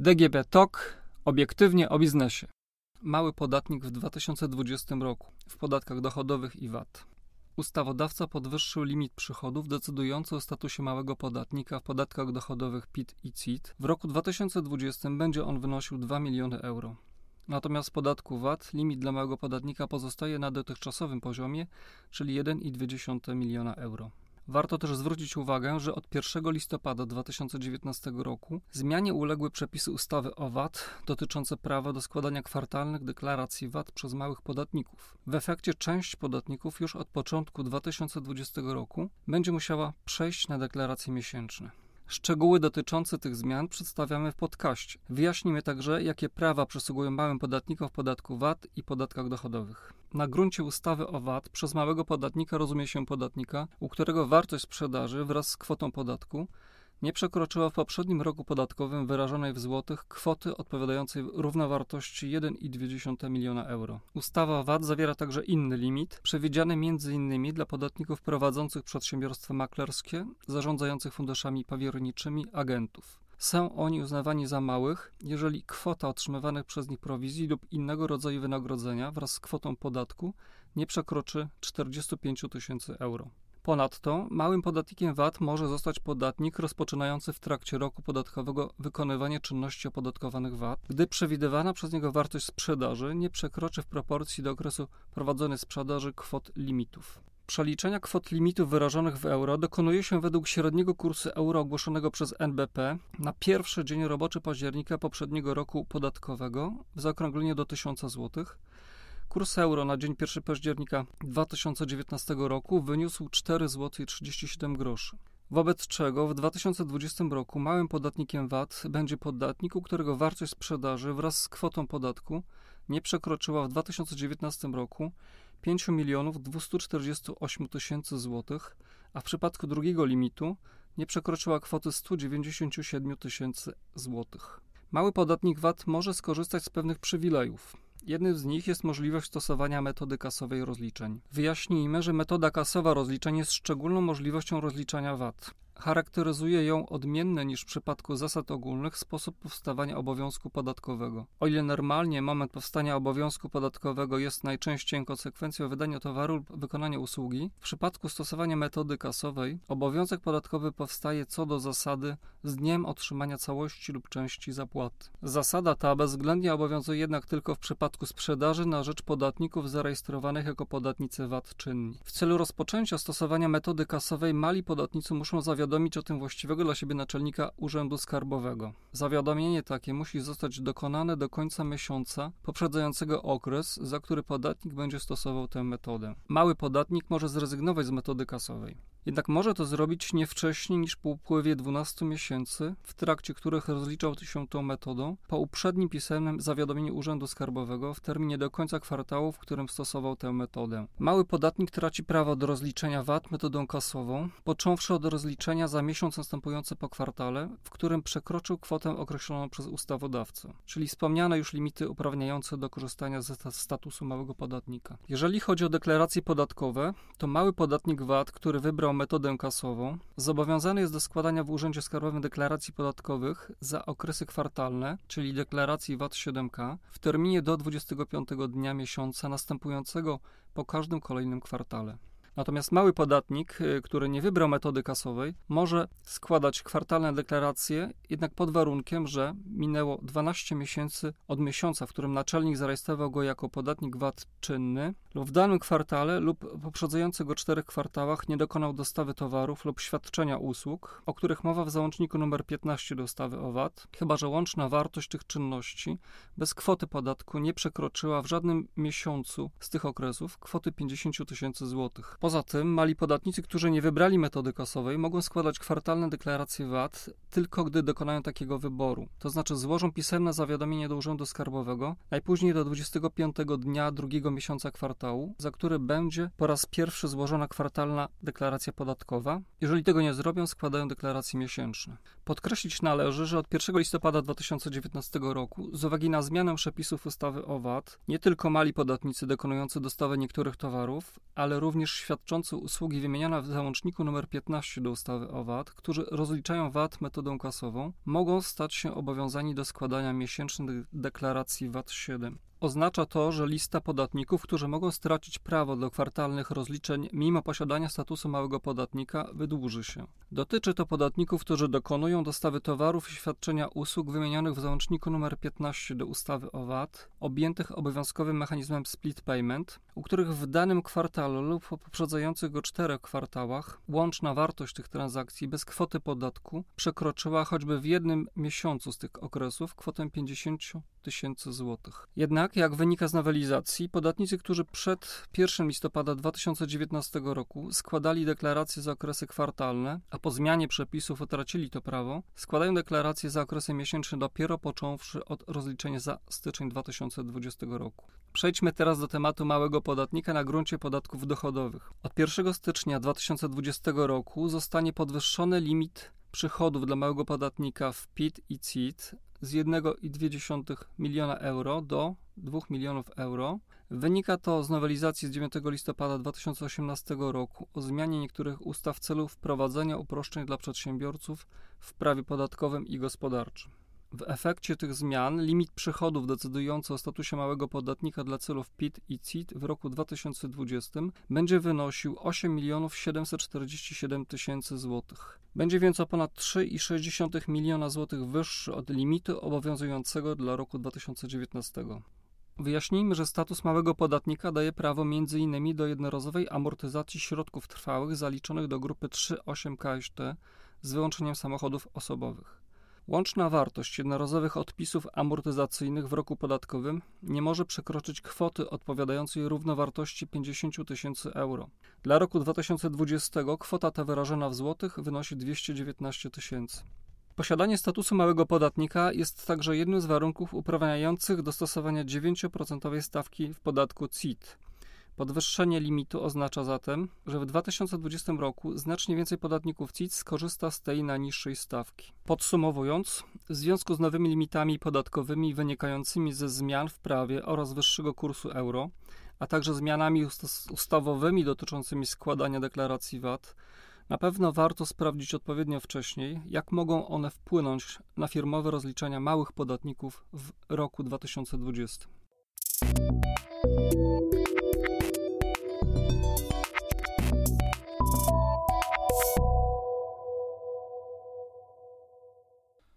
DGB TOK obiektywnie o biznesie. Mały podatnik w 2020 roku w podatkach dochodowych i VAT. Ustawodawca podwyższył limit przychodów decydujący o statusie małego podatnika w podatkach dochodowych PIT i CIT. W roku 2020 będzie on wynosił 2 miliony euro. Natomiast w podatku VAT limit dla małego podatnika pozostaje na dotychczasowym poziomie, czyli 1,2 miliona euro. Warto też zwrócić uwagę, że od 1 listopada 2019 roku zmianie uległy przepisy ustawy o VAT dotyczące prawa do składania kwartalnych deklaracji VAT przez małych podatników. W efekcie część podatników już od początku 2020 roku będzie musiała przejść na deklaracje miesięczne. Szczegóły dotyczące tych zmian przedstawiamy w podcaście. Wyjaśnimy także, jakie prawa przysługują małym podatnikom w podatku VAT i podatkach dochodowych. Na gruncie ustawy o VAT przez małego podatnika rozumie się podatnika, u którego wartość sprzedaży wraz z kwotą podatku nie przekroczyła w poprzednim roku podatkowym wyrażonej w złotych kwoty odpowiadającej równowartości 1,2 miliona euro. Ustawa VAT zawiera także inny limit, przewidziany m.in. dla podmiotów prowadzących przedsiębiorstwa maklerskie, zarządzających funduszami powierniczymi, agentów. Są oni uznawani za małych, jeżeli kwota otrzymywanych przez nich prowizji lub innego rodzaju wynagrodzenia wraz z kwotą podatku nie przekroczy 45 tysięcy euro. Ponadto małym podatnikiem VAT może zostać podatnik rozpoczynający w trakcie roku podatkowego wykonywanie czynności opodatkowanych VAT, gdy przewidywana przez niego wartość sprzedaży nie przekroczy w proporcji do okresu prowadzonej sprzedaży kwot limitów. Przeliczenia kwot limitów wyrażonych w euro dokonuje się według średniego kursu euro ogłoszonego przez NBP na pierwszy dzień roboczy października poprzedniego roku podatkowego w zaokrągleniu do 1000 zł Kurs euro na dzień 1 października 2019 roku wyniósł 4 zł 37 groszy. Wobec czego w 2020 roku małym podatnikiem VAT będzie podatnik, u którego wartość sprzedaży wraz z kwotą podatku nie przekroczyła w 2019 roku 5 milionów 248 tysięcy złotych, a w przypadku drugiego limitu nie przekroczyła kwoty 197 tysięcy złotych. Mały podatnik VAT może skorzystać z pewnych przywilejów. Jednym z nich jest możliwość stosowania metody kasowej rozliczeń. Wyjaśnijmy, że metoda kasowa rozliczeń jest szczególną możliwością rozliczania VAT. Charakteryzuje ją odmienny niż w przypadku zasad ogólnych sposób powstawania obowiązku podatkowego. O ile normalnie moment powstania obowiązku podatkowego jest najczęściej konsekwencją wydania towaru lub wykonania usługi, w przypadku stosowania metody kasowej obowiązek podatkowy powstaje co do zasady z dniem otrzymania całości lub części zapłaty. Zasada ta bezwzględnie obowiązuje jednak tylko w przypadku sprzedaży na rzecz podatników zarejestrowanych jako podatnicy VAT czynni. W celu rozpoczęcia stosowania metody kasowej mali podatnicy muszą zawiadomić powiadomić o tym właściwego dla siebie naczelnika Urzędu Skarbowego. Zawiadomienie takie musi zostać dokonane do końca miesiąca poprzedzającego okres, za który podatnik będzie stosował tę metodę. Mały podatnik może zrezygnować z metody kasowej. Jednak może to zrobić nie wcześniej niż po upływie 12 miesięcy, w trakcie których rozliczał się tą metodą, po uprzednim pisemnym zawiadomieniu Urzędu Skarbowego w terminie do końca kwartału, w którym stosował tę metodę. Mały podatnik traci prawo do rozliczenia VAT metodą kasową, począwszy od rozliczenia za miesiąc następujący po kwartale, w którym przekroczył kwotę określoną przez ustawodawcę, czyli wspomniane już limity uprawniające do korzystania ze statusu małego podatnika. Jeżeli chodzi o deklaracje podatkowe, to mały podatnik VAT, który wybrał metodę kasową, zobowiązany jest do składania w Urzędzie Skarbowym deklaracji podatkowych za okresy kwartalne, czyli deklaracji VAT 7K, w terminie do 25 dnia miesiąca następującego po każdym kolejnym kwartale. Natomiast mały podatnik, y, który nie wybrał metody kasowej, może składać kwartalne deklaracje, jednak pod warunkiem, że minęło 12 miesięcy od miesiąca, w którym naczelnik zarejestrował go jako podatnik VAT czynny, lub w danym kwartale lub poprzedzających go czterech kwartałach nie dokonał dostawy towarów lub świadczenia usług, o których mowa w załączniku nr 15 do ustawy o VAT, chyba że łączna wartość tych czynności bez kwoty podatku nie przekroczyła w żadnym miesiącu z tych okresów kwoty 50 tysięcy złotych. Poza tym mali podatnicy, którzy nie wybrali metody kasowej, mogą składać kwartalne deklaracje VAT tylko gdy dokonają takiego wyboru. To znaczy złożą pisemne zawiadomienie do Urzędu Skarbowego najpóźniej do 25 dnia drugiego miesiąca kwartału za który będzie po raz pierwszy złożona kwartalna deklaracja podatkowa. Jeżeli tego nie zrobią, składają deklaracje miesięczne. Podkreślić należy, że od 1 listopada 2019 roku, z uwagi na zmianę przepisów ustawy o VAT, nie tylko mali podatnicy dokonujący dostawy niektórych towarów, ale również świadczący usługi wymienione w załączniku nr 15 do ustawy o VAT, którzy rozliczają VAT metodą kasową, mogą stać się obowiązani do składania miesięcznych deklaracji VAT 7. Oznacza to, że lista podatników, którzy mogą stracić prawo do kwartalnych rozliczeń mimo posiadania statusu małego podatnika, wydłuży się. Dotyczy to podatników, którzy dokonują dostawy towarów i świadczenia usług wymienionych w załączniku nr 15 do ustawy o VAT, objętych obowiązkowym mechanizmem split payment, u których w danym kwartale lub po poprzedzających go czterech kwartałach łączna wartość tych transakcji bez kwoty podatku przekroczyła choćby w jednym miesiącu z tych okresów kwotę 50 tysięcy złotych. Jednak, jak wynika z nowelizacji, podatnicy, którzy przed 1 listopada 2019 roku składali deklaracje za okresy kwartalne, a po zmianie przepisów utracili to prawo, składają deklaracje za okresy miesięczne dopiero począwszy od rozliczenia za styczeń 2020 roku. Przejdźmy teraz do tematu małego podatnika na gruncie podatków dochodowych. Od 1 stycznia 2020 roku zostanie podwyższony limit przychodów dla małego podatnika w PIT i CIT z 1,2 miliona euro do 2 milionów euro. Wynika to z nowelizacji z 9 listopada 2018 roku o zmianie niektórych ustaw w celu wprowadzenia uproszczeń dla przedsiębiorców w prawie podatkowym i gospodarczym. W efekcie tych zmian limit przychodów decydujący o statusie małego podatnika dla celów PIT i CIT w roku 2020 będzie wynosił 8 747 tysięcy złotych. Będzie więc o ponad 3,6 miliona złotych wyższy od limitu obowiązującego dla roku 2019. Wyjaśnijmy, że status małego podatnika daje prawo m.in. do jednorazowej amortyzacji środków trwałych zaliczonych do grupy 3.8 KST z wyłączeniem samochodów osobowych. Łączna wartość jednorazowych odpisów amortyzacyjnych w roku podatkowym nie może przekroczyć kwoty odpowiadającej równowartości 50 tysięcy euro. Dla roku 2020 kwota ta wyrażona w złotych wynosi 219 tysięcy. Posiadanie statusu małego podatnika jest także jednym z warunków uprawniających do stosowania 9% stawki w podatku CIT Podwyższenie limitu oznacza zatem, że w 2020 roku znacznie więcej podatników CIT skorzysta z tej najniższej stawki. Podsumowując, w związku z nowymi limitami podatkowymi wynikającymi ze zmian w prawie oraz wyższego kursu euro, a także zmianami ustawowymi dotyczącymi składania deklaracji VAT, na pewno warto sprawdzić odpowiednio wcześniej, jak mogą one wpłynąć na firmowe rozliczenia małych podatników w roku 2020.